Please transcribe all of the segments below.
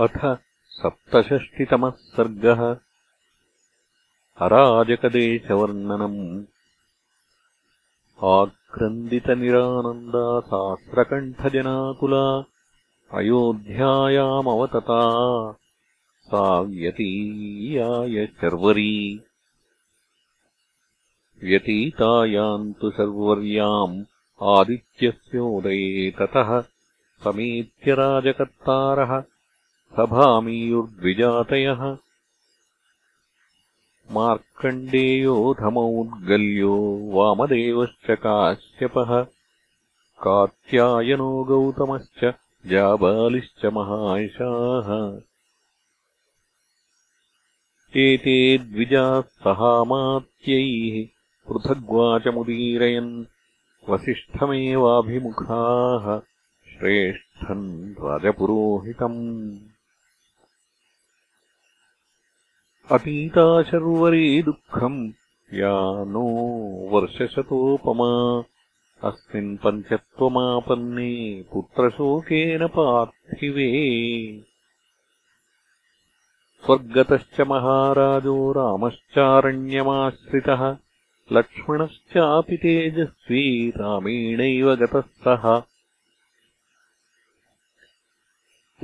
अथ सप्तषष्टितमः सर्गः। अराजकदेशवर्णनम्। आक्रन्दितनिरानन्दा सास्रकण्ठजनाकुला अयोध्यायामवतता। सा व्यतीयाय शर्वरी व्यतीतायाम् तु शर्वर्याम् आदित्यस्योदये ततः समेत्य राजकर्तारः सभामीयुर्द्विजातयः। मार्कण्डेयोऽधमौद्गल्यो वामदेवश्च काश्यपः। कात्यायनो गौतमश्च जाबालिश्च महायशाः। एते द्विजाः सहामात्यैः पृथग्वाचमुदीरयन् वसिष्ठमेवाभिमुखाः। श्रेष्ठम् राजपुरोहितम् अतीता शर्वरी दुःखम् या नो वर्षशतोपमा। अस्मिन् पञ्चत्वमापन्ने पुत्रशोकेन पार्थिवे। स्वर्गतश्च महाराजो रामश्चारण्यमाश्रितः। लक्ष्मणश्चापि तेजस्वी रामेणैव गतः सः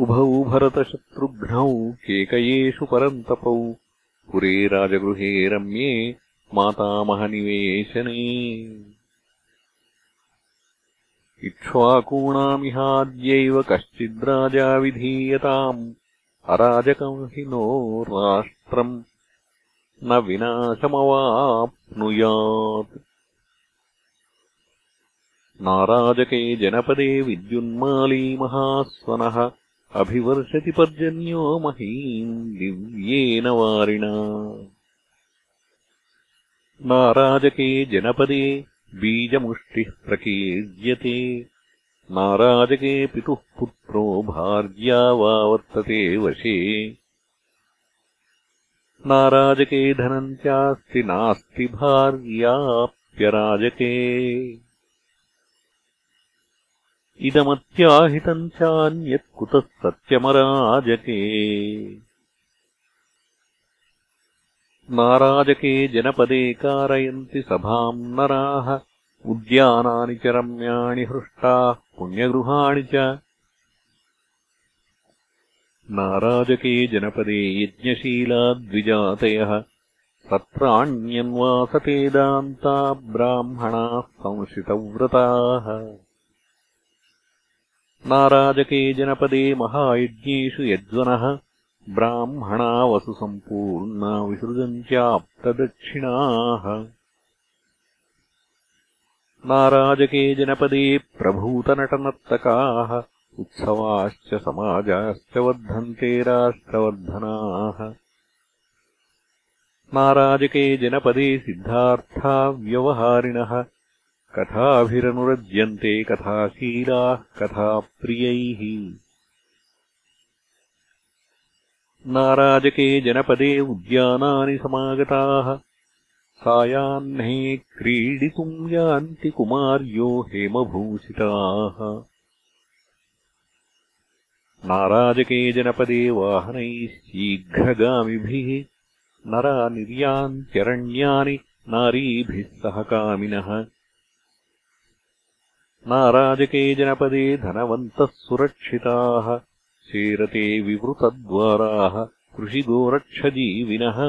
उभौ भरतशत्रुघ्नौ केकयेषु परन्तपौ पुरे राजगृहे रम्ये मातामहनिवेशने इक्ष्वाकूणामिहाद्यैव कश्चिद्राजा विधीयताम् अराजकम् हि नो राष्ट्रम् न विनाशमवाप्नुयात्। नाराजके जनपदे विद्युन्माली महास्वनः अभिवर्षति पर्जन्यो महीम् दिव्येन वारिणा। नाराजके जनपदे बीजमुष्टिः प्रकीर्यते। नाराजके पितुः पुत्रो भार्या वा वर्तते वशे। नाराजके धनम् चास्ति नास्ति भार्याप्यराजके इदमत्याहितम् चान्यत् कुतः सत्यमराजके नाराजके जनपदे कारयन्ति सभाम् नराः उद्यानानि च रम्याणि हृष्टाः पुण्यगृहाणि च। नाराजके जनपदे यज्ञशीलाद्विजातयः तत्राण्यन्वासते दान्ता ब्राह्मणाः संशितव्रताः नाराजके जनपदे महायज्ञेषु यज्वनः ब्राह्मणा वसुसम्पूर्णा विसृजन्त्याप्तदक्षिणाः नाराजके जनपदे प्रभूतनटनर्तकाः उत्सवाश्च समाजाश्च वर्धन्ते राष्ट्रवर्धनाः। नाराजके जनपदे सिद्धार्था व्यवहारिणः कथाभिरनुरज्यन्ते कथाशीलाः कथाप्रियैः। नाराजके जनपदे उद्यानानि समागताः। सायाह्ने क्रीडितुम् यान्ति कुमार्यो हेमभूषिताः। नाराजके जनपदे वाहनैः शीघ्रगामिभिः नरा निर्यान्त्यरण्यानि नारीभिः सह कामिनः नाराजके जनपदे धनवन्तः सुरक्षिताः शेरते विवृतद्वाराः कृषिगोरक्षजीविनः।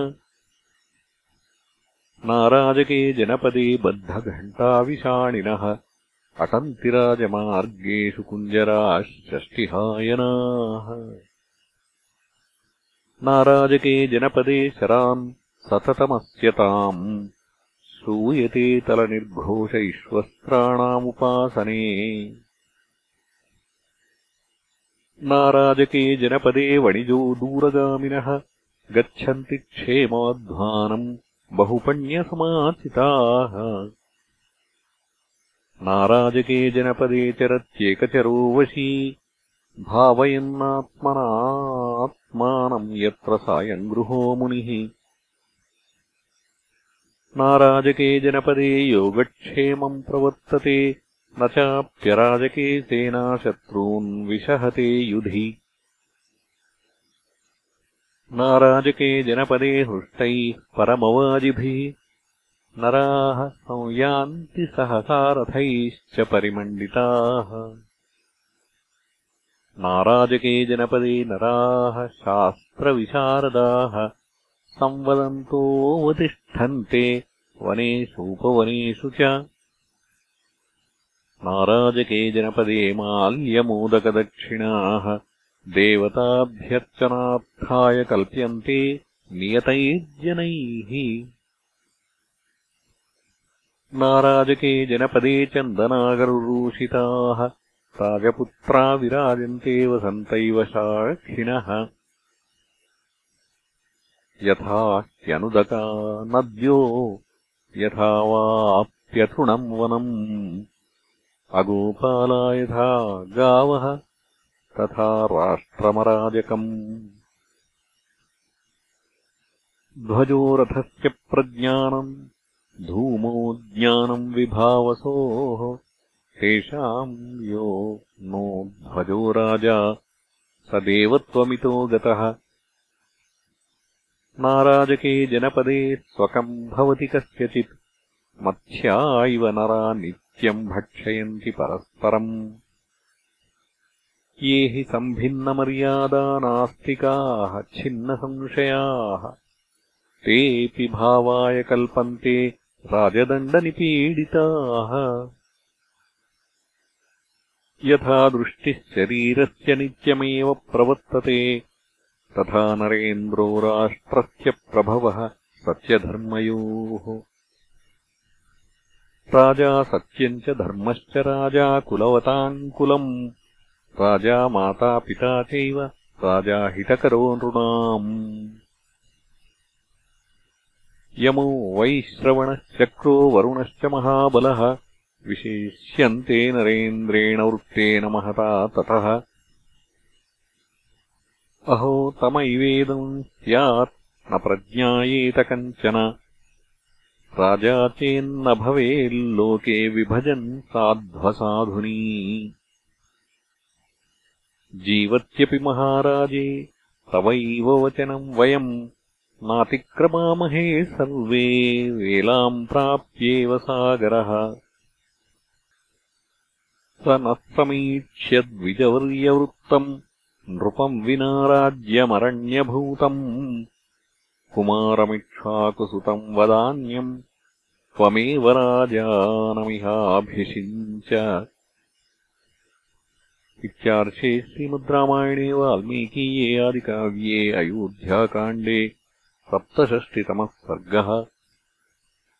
नाराजके जनपदे बद्धघण्टाविषाणिनः अटन्तिराजमार्गेषु कुञ्जराः षष्टिहायनाः नाराजके जनपदे शरान् सततमस्यताम् श्रूयते तलनिर्घोष इश्वस्त्राणामुपासने नाराजके जनपदे वणिजो दूरगामिनः गच्छन्ति क्षेमाध्वानम् बहुपण्यसमाचिताः नाराजके जनपदे चरत्येकचरो वशी भावयन्नात्मनात्मानम् यत्र सायम् गृहो मुनिः नाराजके जनपदे योगक्षेमम् प्रवर्तते। न चाप्यराजके सेनाशत्रून् विशहते युधि। नाराजके जनपदे हृष्टैः परमवाजिभिः। नराः संयान्ति सहसारथैश्च परिमण्डिताः। नाराजके जनपदे नराः शास्त्रविशारदाः संवदन्तोऽवतिष्ठन्ते वनेषूपवनेषु च। नाराजके जनपदे माल्यमोदकदक्षिणाः देवताभ्यर्चनार्थाय कल्प्यन्ते नियतैर्जनैः। नाराजके जनपदे चन्दनागरुरूषिताः राजपुत्रा विराजन्ते वसन्तैव साक्षिणः यथा ह्यनुदका नद्यो यथा वाप्यथुणम् वनम् अगोपाला यथा गावः तथा राष्ट्रमराजकम्। ध्वजो रथस्य प्रज्ञानम् धूमो ज्ञानम् विभावसोः। तेषाम् यो नो ध्वजो राजा स देवत्वमितो गतः नाराजके जनपदे स्वकम् भवति कस्यचित्। मत्स्या इव नरा नित्यम् भक्षयन्ति परस्परम्। ये हि सम्भिन्नमर्यादानास्तिकाः छिन्नसंशयाः। तेऽपि भावाय कल्पन्ते राजदण्डनिपीडिताः। यथा दृष्टिः शरीरस्य नित्यमेव प्रवर्तते तथा नरेन्द्रो राष्ट्रस्य प्रभवः सत्यधर्मयोः। राजा सत्यम् च धर्मश्च राजा कुलवताम् कुलम् राजा माता पिता चैव हितकरो नृणाम्। यमो वैश्रवणश्चक्रो वरुणश्च महाबलः। विशेष्यन्ते नरेन्द्रेण वृत्तेन महता ततः अहो तमैवेदम् स्यात् न प्रज्ञायेत कञ्चन। राजा चेन्न भवेल्लोके विभजन् साध्वसाधुनी। जीवत्यपि महाराजे तवैव वचनम् वयम् नातिक्रमामहे सर्वे वेलाम् प्राप्येव सागरः। स नः समीक्ष्यद्विजवर्यवृत्तम् नृपम् विना राज्यमरण्यभूतम् कुमारमिक्ष्वाकुसुतम् वदान्यम् त्वमेव राजानमिहाभिषिञ्च इत्यार्षे श्रीमद्रामायणे वाल्मीकीये आदिकाव्ये अयोध्याकाण्डे सप्तषष्टितमः सर्गः